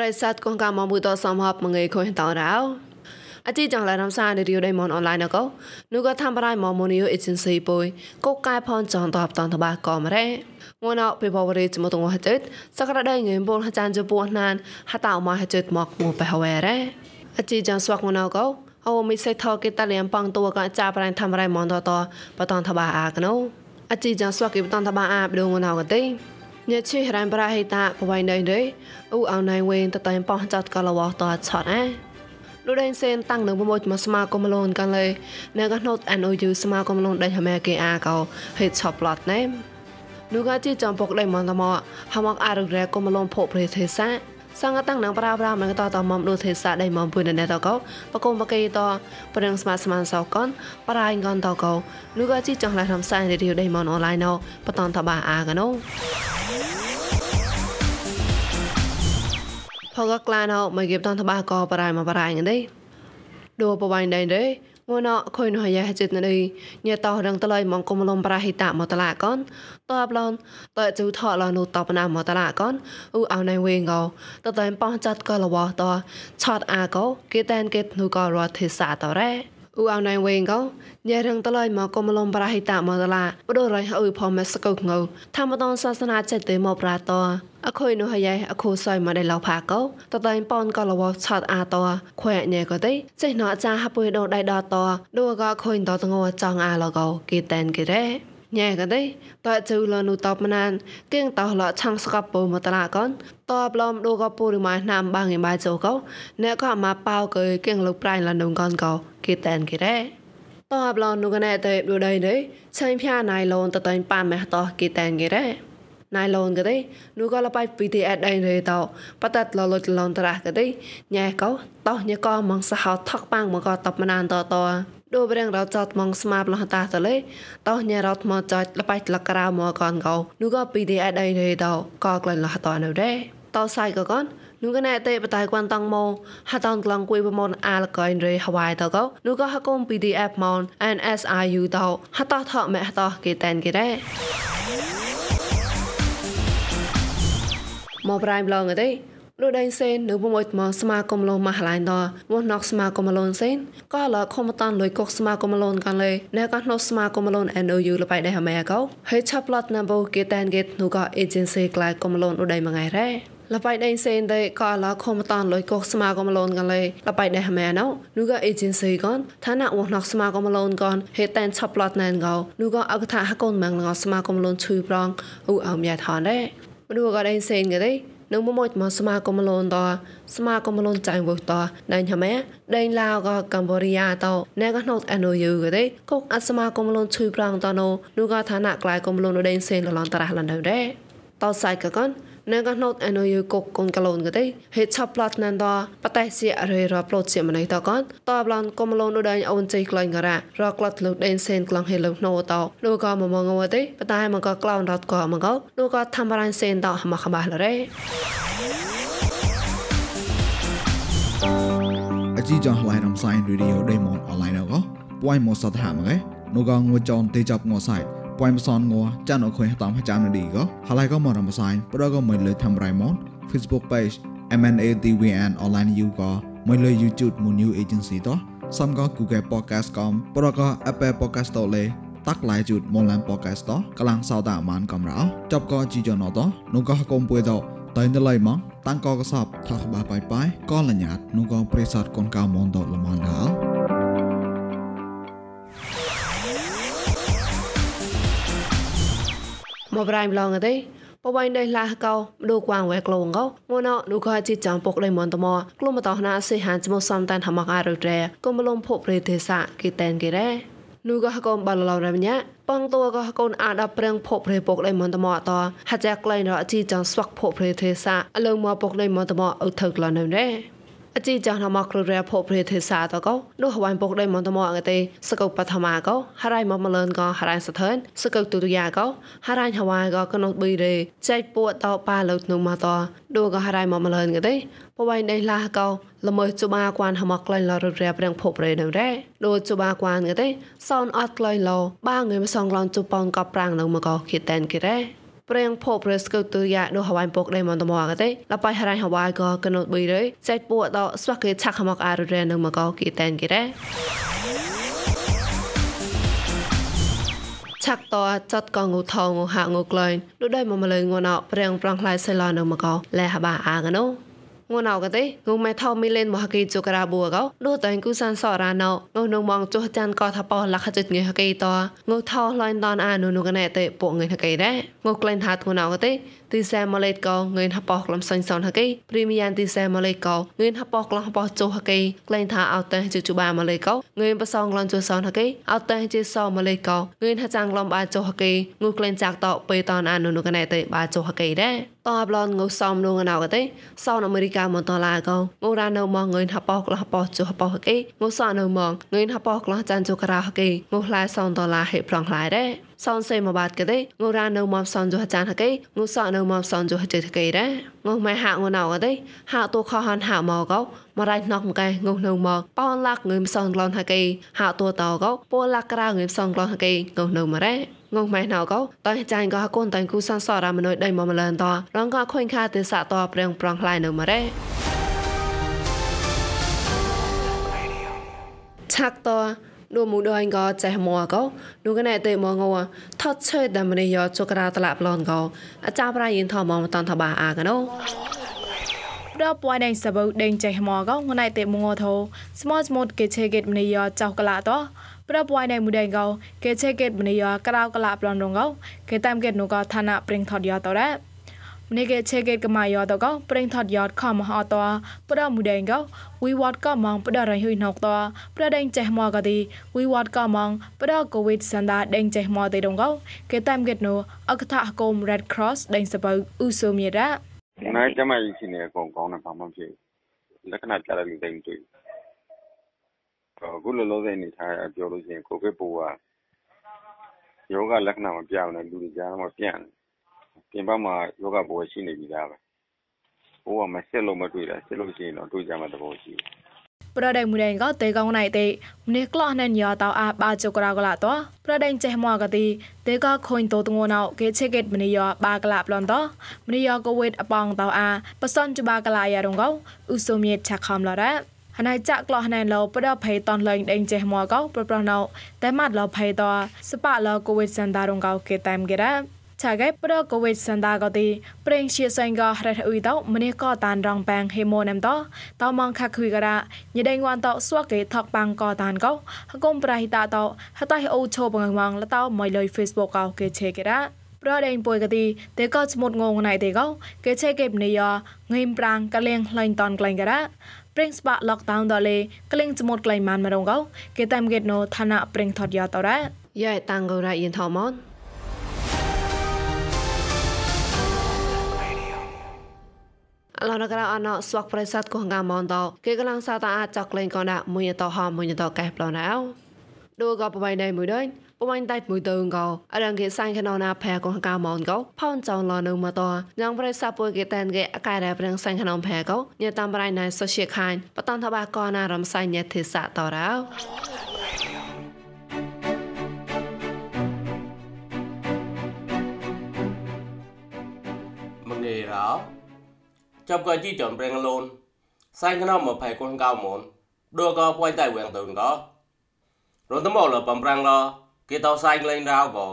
ប្រិស័តកងកាមមួយតសំហបមងៃខុញតរោអជីចងឡានំសានរីយដៃមនអនឡាញកោនោះក៏ធ្វើប្រៃមកមនីយអេเจนស៊ីពុយកកកាយផនចងតបតនតបាក៏មរ៉េងួនអពីបវរេចមតងហចិត្តសក្រដៃងេបុលហចានជពោះណានហតអមហចិត្តមកងបហវរ៉េអជីចងស្វកងួនអកោអូមីសេថកេតលៀមប៉ងតួក៏ចាប្រៃធ្វើប្រៃមនតតបតនតបាអាកណូអជីចងស្វកេបតនតបាអាបដងងួនអកទេ ញ៉ាឈីរ៉ានប្រាហេតាបវៃណៃរេអ៊ូអោណៃវេនតតៃប៉ោះចាត់កលវតឆតអាលោកដេនសេនតាំងនឹងប្រមូលមកស្មាគមលូនកាំងលេនៅកណូត NOU ស្មាគមលូនដេញហមែគេអាកោហេតឆប់ឡតណេមនោះក៏ជាចំពុកដេមន្តមកហមកអារុរែគមលូនភពប្រទេសសា សង្កតាំងនឹងប្រាប្រាមកតតមមដូទេសាដៃមមពុនណេតកោបកុំបកេតប្រឹងស្មាស្មានសោកនប្រៃងនតកោនោះក៏ជាចង់ឡានំសាយរីដៃមនអនឡាញណោបតនតបាអាកណូផកក្លានអមកៀបតនតបាកបរៃមកបរៃងទេដូបវៃដៃទេ ងួនអខុយនោះយ៉ាចិត្តនេះញ៉ែតោរងតឡៃមកគុំលំប្រហិតមកតឡាកនតបឡនតើជូថឡនូតបណាមកតឡាកនអ៊ូអោណៃវេងកោតតែប៉ោះចាត់ក៏លវតឆតអាកោគេតែនគេនូក៏រត់ទេសាតរ៉េ អ៊ូអោណៃវេងកោញ៉ែរងតឡៃមកគុំលំប្រហិតមកតឡាបដូរៃអ៊ូផមសកុងងធម្មតនសាសនាចិត្តទេមកប្រាតអខុយនោះហើយអខូសយមកដែលឡោផាកោតតែប៉នក៏លវឆាត់អាតខ្វែញ៉ែក៏ទេចេះណអាចាហពុយដោដៃដតដូក៏ខុយតតងចង់អាឡកោគេតែនគេរ៉េញ៉ែក៏ទេតើជូលនូតបណានគៀងតោឡឆាំងស្កបពោមកតឡាកនតបឡំដូក៏ពូរម៉ាណាំបាងឯបាយជោកោអ្នកក៏មកប៉ៅកើគៀងលោកប្រៃលនងកនកោ គេតែនគេរ៉េតបឡំនូកណែតែដូដៃទេឆៃផ្យាណៃឡូនតតែប៉ាម៉េះតោគេតែនគេរ៉េណៃឡូនក៏ទេនូក៏លបៃ PTS ដៃរេតោបតតលលលនតរះក៏ទេញ៉ែកោតោញ៉កោមងសហោថកប៉ាងមកតបមណានតតដូបរៀងរោចតមងស្មាបលហតាតលេតោញ៉ែរោថ្មចលបៃលករៅមកកនកោនូក៏ PTS ដៃរេតោក៏ក្លែងលហតនៅដែរតោសៃក៏កន នោះក៏ណែទេបតៃគួនតងម៉ូហតនក្លងគួយប្រមនអាលកៃរេហវ៉ៃតកោនោះក៏ហកុំ PDF ម៉ោន NSIU តោហតថមេហតគេតែនគេដែរមកប្រៃម្លងទេលូដៃសេននៅមួយមកស្មាគមលងមហឡៃតមកណកស្មាគមលងសេនក៏លខំតានលុយកុកស្មាគមលងកាន់លេណែក៏ណកស្មាគមលង NOU លបៃដែរម៉ែកោហើយឆាប់ឡតណាបូគេតែនគេនូក៏ agency ក្លាយគមលងលូដៃមួយថ្ងៃរ៉េ លបៃដេសេនតែក៏ឡខំតានលុយកុកស្មាគមលងកាន់លេលបៃដែរម៉ែណៅនូក៏ agency កនឋានៈវណកស្មាគមលងកនហេតែនឆាប់ឡតណែនកោនូក៏អកថាហកូនម៉ងងស្មាគមលងឈឺប្រងអ៊ូអមយ៉ាថនដែរមនុស្សក៏ដេសេនគេទេនៅមួយមកស្មាគមលនតស្មាគមលនចាញ់វតដៃញ៉មែដៃឡាវក៏កម្ពុជាតណែក៏ណូតអនុយូក៏ទេកុកអស្មាគមលនឈុយប្រាំងតណូនោះក៏ឋានៈក្លាយគមលនដេសេនលនតរះលនដែរតសៃក៏កន ណែក៏ណូតអនុយូកុកកូនកលូនក៏ទេហេឆាប់ផ្លាត់ណានតបតៃសៀរេរប្លូតជាម្នៃតកនតបឡនគមលនដៃអូនជ័យក្លែងក៏រ៉ារក្លាត់លុដេសេនក្លងហេលុណូតនោះក៏មកមកងទេបតៃមកក៏ក្លោនរត់ក៏មកនោះក៏ធ្វើបារានសេនតមកខបាស់លរេអជីចងឡៃរំសាយរីឌីអូដេម៉ុនអនឡាញក៏ពួយមកសតហាមកឯនោះក៏ងួចនទេចាប់ងួសាយ ពួយមកសនងួចានអខុយតាមចាំនឌីក៏ហឡៃក៏មករំសាយប្រក៏មិនលើធ្វើរៃម៉ុន Facebook page MNATVN online you ក៏មិនលើ YouTube មួយ new agency តោះសំក៏ Google podcast កំប្រក៏ Apple podcast តលេតាក់ឡៃជូតមុនឡាន podcast តកលាំងសោតាមានកំរោចប់ក៏ជីចណតនោះក៏កុំពួយតតែនៅឡៃមកតាំងកកសបថាក្បាបាយបាយក៏លញ្ញាតនោះក៏ប្រិស័តកូនកៅមនដលមនដា មកប្រៃម្លងទេបបៃដៃឡាកោឌូគួងវែក្លងកោងួនឌូខជីចាំពុកដៃមនតមក្លុំតោះណាសិហានចមសំតានហមកអររែកុំលំភពប្រេទេសៈគីតែនគេរ៉េនូក៏កូនបាឡឡរម្ញាបងតួក៏កូនអាដល់ព្រៀងភពព្រេពុកដៃមន្តមអតហាចាក់ក្លែងរអជីចងស្វាក់ភពព្រេទេសាអលងមកពុកដៃមន្តមអុថឹកលនៅណែ អជីចាស់ណមកគ្ររែភពព្រេទេសាតកោនោះវ៉ាញ់ពុកដៃមន្តមអងទេសកុបបឋមាកោហរៃមកម្លឿនក៏ហរៃសថនសកុទុទយាកោហរៃហវ៉ាក៏កណុប៊ីរេចៃពួតតប៉ាលុតនុមកតដូក៏ហរៃមកម្លឿនក៏ទេបវៃដៃឡាកោល្មើជបាគួនហមកក្លែងលររែប្រងភពរេនៅរ៉េដូជបាគួនក៏ទេសោនអត់ក្លែងលោបាងើមសងឡនជប៉ុនកបប្រាំងនៅមកកោគិតែនគេរ៉េ ប្រេងភពរស្កទៅយ៉ាដូហវ៉ៃពកដៃមន្តមកកទេលបៃហរ៉ៃហវ៉ៃក៏កណូតប៊ីរេចៃពួតដល់ស្វាក់គេឆាក់ខមកអាររេនៅមកកគីតែនគីរ៉េឆាក់តចាត់កងូថងូហាងូក្លែងដូចដៃមកម្លេងងួនអប្រេងប្រងខ្លាយសៃឡនៅមកកលែហបាអាកណូ ងួនអកទេងុំម៉ែថោមីលេនមហកីជូការ៉ាបួកោដូចតែគូសានសរ៉ាណោងុំនងមងចុះចាន់កថាប៉លខចិត្តងហកីតងុថោឡៃតនអានុនុកណែទេពួកងហកីដែរងុក្លែងថាងួនអកទេទីសែម៉ាឡេកោងឿនហបោះក្លំសាញ់សនហកេព្រីមយ៉ាងទីសែម៉ាឡេកោងឿនហបោះក្លំហបោះចុះហកេក្លែងថាអត់តែជជបាម៉ាឡេកោងឿនបសងក្លំចុះសនហកេអត់តែជាសម៉ាឡេកោងឿនហចាំងក្លំបាចុះហកេងូក្លែងចាក់តបេតនអានុនុកណែតេបាចុះហកេដែរតអបឡនងូសំនងណៅកទេសោនអាមេរិកាមន្តឡាកោងូរ៉ានៅមកងឿនហបោះក្លំហបោះចុះហបោះហកេងូសអនៅមកងឿនហបោះក្លំចាន់ចុះការ៉ាហកេងូផ្លែសនដុល្លារហេប្រងផ្លែដែរសនសេមកបាត់កទេងូរ៉ានៅមកសនចុះចានហកេងូសអនៅមកសនចុះចិត្តហកេដែរងូម៉ែហាក់ងូណៅកទេហាក់តួខហានហាក់មកកោមករៃណកមកែងូនៅមកប៉នឡាក់ងើមសនក្លនហកេហាក់តួតកោពូឡាក់ក្រៅងើមសនក្លនហកេងូនៅមករ៉េ ងងម៉ែណៅកោតៃចាញ់ក៏កូនតៃគូសានសរ៉ាមនុយដៃមកម្លនតរងក៏ខុញខាទេសាតប្រងប្រងខ្លាយនៅមករ៉េឆាក់តដូមូដងក៏ចេះមកក៏នោះកណែទេមកងថត់ឆេតែម្នេះយកចក្រាតឡាប់ឡនក៏អាចារ្យប្រាយិនថមកមិនតាន់ថាបាអាកណូដបពួយដេញសបូដេញចេះមកក៏ងណៃទេមងធោស្មោស្មូតគេឆេកេតម្នេះយកចៅកឡាត ប្រពួយណៃមួយដៃកោគេឆេកេតមនីយោក្រៅកលាប្លនរងកោគេតាមកេតនូកោឋានៈព្រិងថតយោតរ៉ាមនីគេឆេកេតកម៉ាយោតកោព្រិងថតយោខមហអតប្រមួយដៃកោវីវតកម៉ងប្ររៃហ៊ុយណុកតប្រដេងចេះមកកទីវីវតកម៉ងប្រកូវីដសន្តាដេងចេះមកទីដងកោគេតាមកេតនូអកថាគម Red Cross ដេងសបើអ៊ូសូមីរ៉ាណៃចាំឯងគ្នាកងកងនៅផងមកជាលក្ខណៈចារលីដេងទួយ အခုလောလောဆယ်နေထားရပြောလို့ရှိရင်ကိုဗစ်ပိုးကယောဂလက္ခဏာမပြောင်းတဲ့လူတွေကြားမှာပြန့်တယ်ပြင်ပမှာယောဂပိုးရှိနေပြီသားပဲပိုးကမစစ်လို့မတွေ့တာစစ်လို့ရှိရင်တော့တွေ့ကြမှာသဘောရှိတယ်ប្រដេមួយដេងក៏តេកងណៃតេម្នេះក្លោះណែនយោតោអាបាចុក្រៅកឡាតោប្រដេងចេះមកកទីតេក៏ខុញតោទងណៅគេឆេកេតម្នេះយោបាក្លាប្លន់តោម្នេះយោក៏វេតអបងតោអាបសនជបាក្លាយ៉ារងកោឧសុមៀតឆាខំឡរ៉ា ហណៃចាក់ក្លោះណែនលោប្រដភ័យតនលេងដេងចេះមកកោប្រប្រណៅតែម៉ាត់លោភ័យតោសប៉ឡោកូវីដសាន់តារងកោគេតាមគេរ៉ាឆាកែប្រកូវិតសន្តាកទីប្រេងជាសែងក៏រះអ៊ុយតោម្នេះក៏តានរងបាំងហេម៉ូណាំតោតោមងខាក់ខុយការ៉ាញ៉ដេងវ៉ាន់តោស្វកេថកបាំងក៏តានកោហកុំប្រៃតាតោហតៃអូឈោបងងងលតោមួយលុយ Facebook កោគេឆេគេរ៉ាប្រដេងពួយកទីទេក៏ស្មុតងងណៃទេកោគេឆេគេម្នេះយងឹមប្រាំងកលៀងလှိုင်းតនក្លែងការ៉ា ព្រេងស្បាក់ lockdown ដល់លេក្លែងស្មុតក្លែងម៉ានមរងកោគេតាមគេណូឋានៈព្រេងថតយ៉ាតរ៉ាយ៉ៃតាំងកោរ៉ាយិនថមនអឡនក្រអណស្វាក់ប្រិស័តកងកាមនតគេកលាំងសាតាអាចចកលេងកនដាក់មួយតហមួយតកែប្លនអោដូក៏បបៃណៃ មួយដេញបបៃដៃមួយតើងកោអរងគេសាញ់ខណណាផែកងកាមនកោផោនចောင်းលនៅមកតញងប្រិស័តពុយគេតែនគេអកាយរ៉ែប្រងសាញ់ខណនផែកោញតាមបរៃណៃសុជាខាញ់បតនថាបាកណារំសាញ់ញទេសតរោមងេរោចាប់ក៏ជីចំប្រេងលូនសែងក្នុងមកផៃកូនកៅមុនដូក៏ពួយតៃវៀងទៅក៏ រនតមកលបំប្រាំងលគេតោសែងលេងរោក៏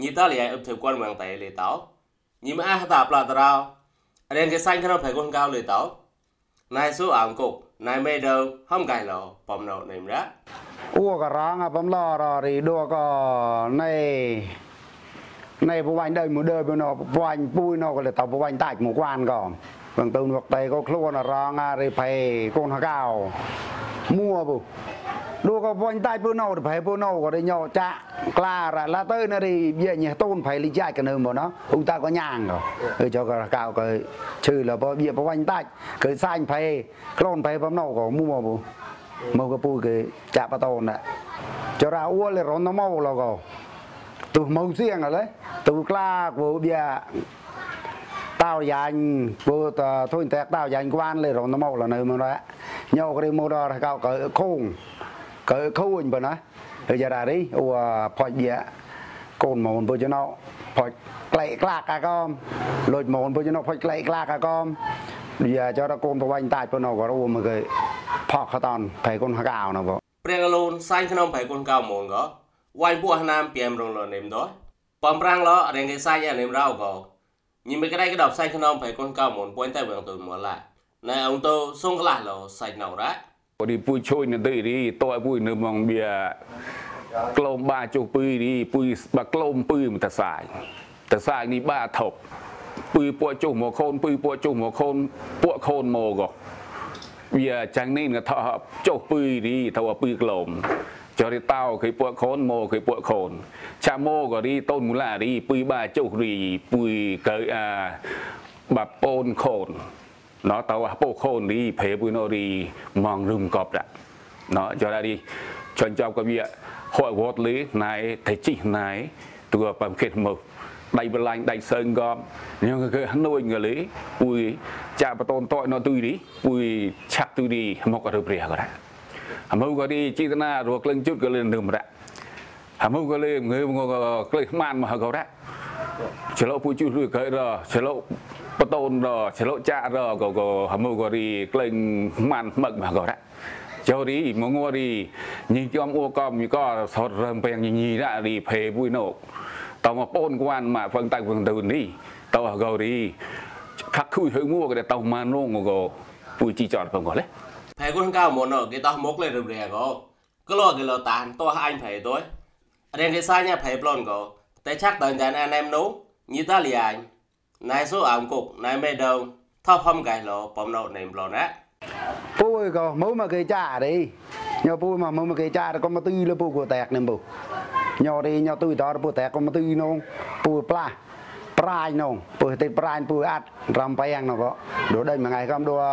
ញីតលីអឹបធ្វើគាត់វៀងតៃលេតោញីមអះតាប្លាតរោរៀនគេសែងក្នុងផៃកូនកៅលេតោណៃស៊ូអងគុកណៃមេដៅហំកៃឡបំណោនេមរ៉ាអ៊ូក៏រងបំឡររីដូក៏ណៃណៃបវាញ់ដៃមួយដើបណោបវាញ់ពួយណោក៏លេ តោបវាញ់តាច់មួយគានក៏បងទៅវកតៃក៏ខ្លួនរងអារិភ័យកូនហកៅមួបុដូក៏វិញតៃពូណូភ័យពូណូក៏ញោចាក់ក្លារឡាទៅនរីបៀញតូនភ័យលីចាច់កនៅមកណោឧតាក៏ញ៉ាងក៏អឺចក៏កៅក៏ឈឺលបបៀបវិញតាច់គឺសាញ់ភ័យខ្លួនភ័យបំណូក៏មួបុមកក៏ពូគឺចាក់បតូនណាចរាអ៊ូលរនមកលក៏ទុះមកសៀងអឡេទុះក្លាគូបៀ tao dành vô thôi tẹt tao dành quan lên rồi nó mau là nơi mà đó nhau cái mô đó cao cỡ khôn cỡ khâu anh bên đó bây giờ ra đi ô phật địa côn mà mình vô cho nó phật ក្លែកក្លាកាកំលុយម៉ូនពុជណផុចក្លែកក្លាកាកំវាចរកូនប្រវាញ់តាច់ប៉ុណ្ណោះក៏រួមមកគេផកខតនប្រែកូនហកៅណាបងព្រះកលូនសាញ់ក្នុងប្រែកូនកៅម៉ូនក៏វាយពួកណាមពីមរងលនេមដោបំប្រាំងឡរងគេសាញ់អានេមរៅក៏ញីមិនក្តៃក្តបសាញ់ក្នុងប្រែកូនកៅម៉ូនពួយតែវងទៅមកឡាណែអង្គទៅសុងក្លាស់ឡសាច់ណៅរ៉ា đi pui chui nữa đi đi tôi pui nữa mong bia klom ba chục pui đi pui ba klom pui mà ta xài ta xài đi ba thọc pui po chục một khôn pui po chục một khôn po khôn mồ gò bia chẳng nên là thọ chục pui đi thọ pui klom cho đi tao cái po khôn mồ cái po khôn cha mồ gò đi tôn mù là đi pui ba chục đi pui cái à bà pôn khôn nó tàu bộ khôn đi phê bùi nó đi mong rừng cọp đã nó cho ra đi chọn cho cái việc hội vót lý này thầy chỉ này tụi bằng kết mực đầy bờ lạnh đầy sơn gom nhưng cái hắn nuôi người lý bùi cha bà tôn tội nó tùy đi bùi chặt tùy đi một cái rượu rìa cái đó mưu cái đi chỉ na ruột lên chút cái lên đường mà đã mưu cái lên người người cái man mà họ đó chỉ lo bùi chút rồi cái đó chỉ lo បតូនរឆ្លុចារក៏ក៏ហមូក៏រីក្លែងម៉ាន់មឹកមកក៏រ៉ាចូលរីមកងរីញីចំអ៊ូក៏មីក៏សតរឹមពេងញីរ៉ារីភេពុយណូតមកបូនគួនមកហ្វឹងតៃហ្វឹងទៅនេះតក៏រី chế pu chu lui cái rồi chế lộ bắt tôn rồi chế lộ cha rồi có có hầm mưu có đi lên màn mực mà gọi đấy cho đi mà ngô đi nhìn cho ông ô com như có sọt rơm bèn như nhìn ra đi phê vui nổ tao mà pôn quan mà phân tay phân từ đi tao ở gầu đi khắc khui hơi ngua cái tao mà nô ngô gồ vui chi chọn phân gọi đấy thầy cũng không cao một nọ cái tao mốc lên rừng rè gồ cứ lo cái lo tàn, to hai anh thầy tối anh em cái sai nha, thầy blon gồ Tê chắc tần dành anh em nú, như ta lì ảnh. Này số ổng cục, nay mê đâu thọ không gài lộ, bóng nộ nềm lộ nát. Bùi có mũ mà kì trả đi. Nhờ bùi mà mũ mà kì chả, có mà tư là bùi của tẹt nềm bùi. Nhờ đi, nhờ tư đó là bùi tẹc, có mà tư nông, bùi nó ប្រាញនោះពើទេប្រាញពើអាត់រំបែងនោះក៏ដូរដេញមួយថ្ងៃក៏ដូរ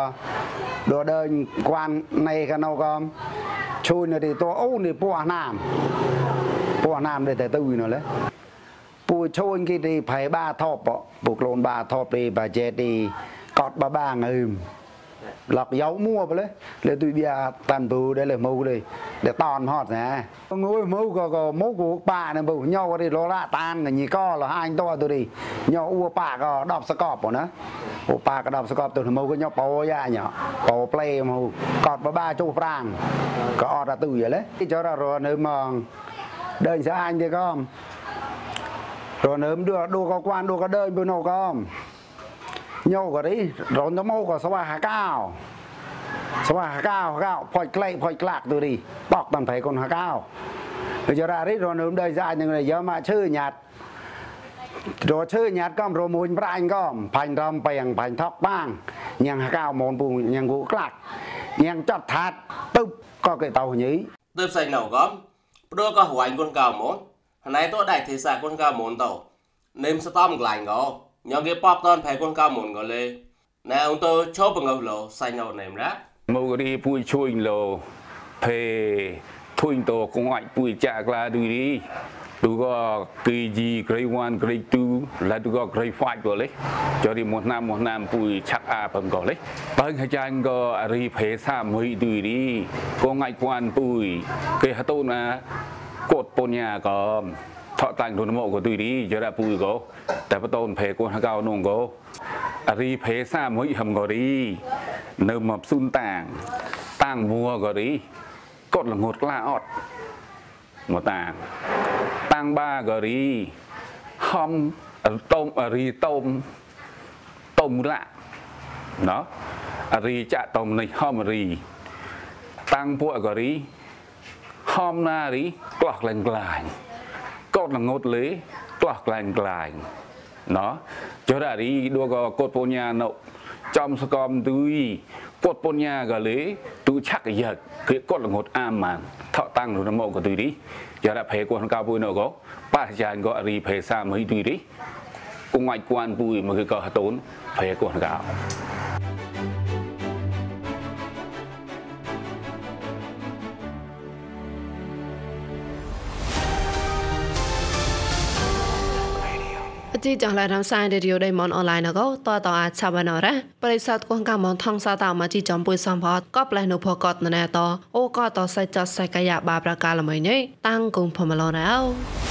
ដូរដេញគួននៃក៏នោះក៏ជួយនៅទីតអូនេះពោះអាណាមពោះអាណាមដែលតែទៅនោះលេ ពូឈូនគេទីប្រៃបាថប់ពូក្លូនបាថប់ទីបាចេទីកត់បាបាងើម lọc dấu mua vậy lấy tôi bia tàn bù đây là mù đây để tòn hot nè ngồi mù có có mù của bà này bù nhau đi lo la tan là nhì co là hai anh to tôi đi nhau ua bà có đọc sơ cọp nữa ua bà có đọc sơ cọp tôi mù có nhau po ra nhỏ po play mù cọt bà ba chỗ prang có ọt ra từ vậy đấy cho ra rồi nếu mà đời sẽ anh thì không rồi nếu đưa đua có quan đua có đời bên nào không nhau cái đấy rồi nó mau có sao hà cao sao hà cao cao phơi clay phơi lạc tôi đi bọc bằng phải con hà cao rồi cho ra đấy rồi nếu đời ra những người giờ mà chơi nhạt rồi chơi nhạt com rồi mùi bra anh com phanh ram bèng phanh thóc bang nhang hà cao mòn bù nhang gũ lạc nhang chặt thạt tức có cái tàu nhí tức xanh nào com đôi có hoài con cao món này tôi đại thế xã con cao món tàu nên sẽ tóm lại ngó nhờ cái bọc ton phải con cao món ngó ណៃតោដៃទេសាគុនកាមុនតោនេមស្តំក្លាញ់កោញងគេប៉បតនផៃគុនកាមុនកោលេណែអ៊ុនតោឈោបងោលោសៃណោនេមរ៉ាមករីពួយជួយលោភេធុញតោគងអាចពួយចាក្លាឌូរីទូក៏ KG grade 1 grade 2ហើយទូក៏ grade 5ក៏លេចរិមោះណាមោះណាមពួយឆាក់អាបងក៏លេបើងអាចារ្យក៏រីភេសាមួយឌូរីគងអាចគួនពួយគេហតូណា គាត់ពុញអាក៏ថតាំងទុនមកក៏ទុយរីចរពុយក៏តែបតូនភេគាត់កៅនងក៏រីភេសាមួយហឹមក៏រីនៅមកស៊ុនតាងតាងមួក៏រីគាត់ល្ងត់ក្លាអត់មកតាងតាងបាក៏រីហំតោមរីតោមតោមរៈណោរីចាក់តោមនេះហំរីតាំងពួកអករី ល្ងត់លេផ្លោះក្លែងក្លាញណោះចុះរារីដួក៏កូតពុញ្ញាណូចំសកំទុយកូតពុញ្ញាក៏លេទូឆាក់យកគឺកូតល្ងត់អាម៉ានថតតាំងរមកក៏ទុយរីយ៉ារ៉ាភេគួនកៅពុយណូក៏ប៉ះចានក៏រីភេសាមិនទុយរីគងងាច់គួនពុយមកគឺក៏ហតូនភេគួនកៅ ជីចងឡារំសាយរេឌីយោដេមនអនឡាញកោតតអាចឆាបណរ៉ាបរិស័ទគងកម្មថងសាតមកជីចំពុយសំផតកបលេនុភកតណែតអូកតសៃចសៃកាយបាប្រកាលមួយនេះតាំងគងផមឡរ៉ោ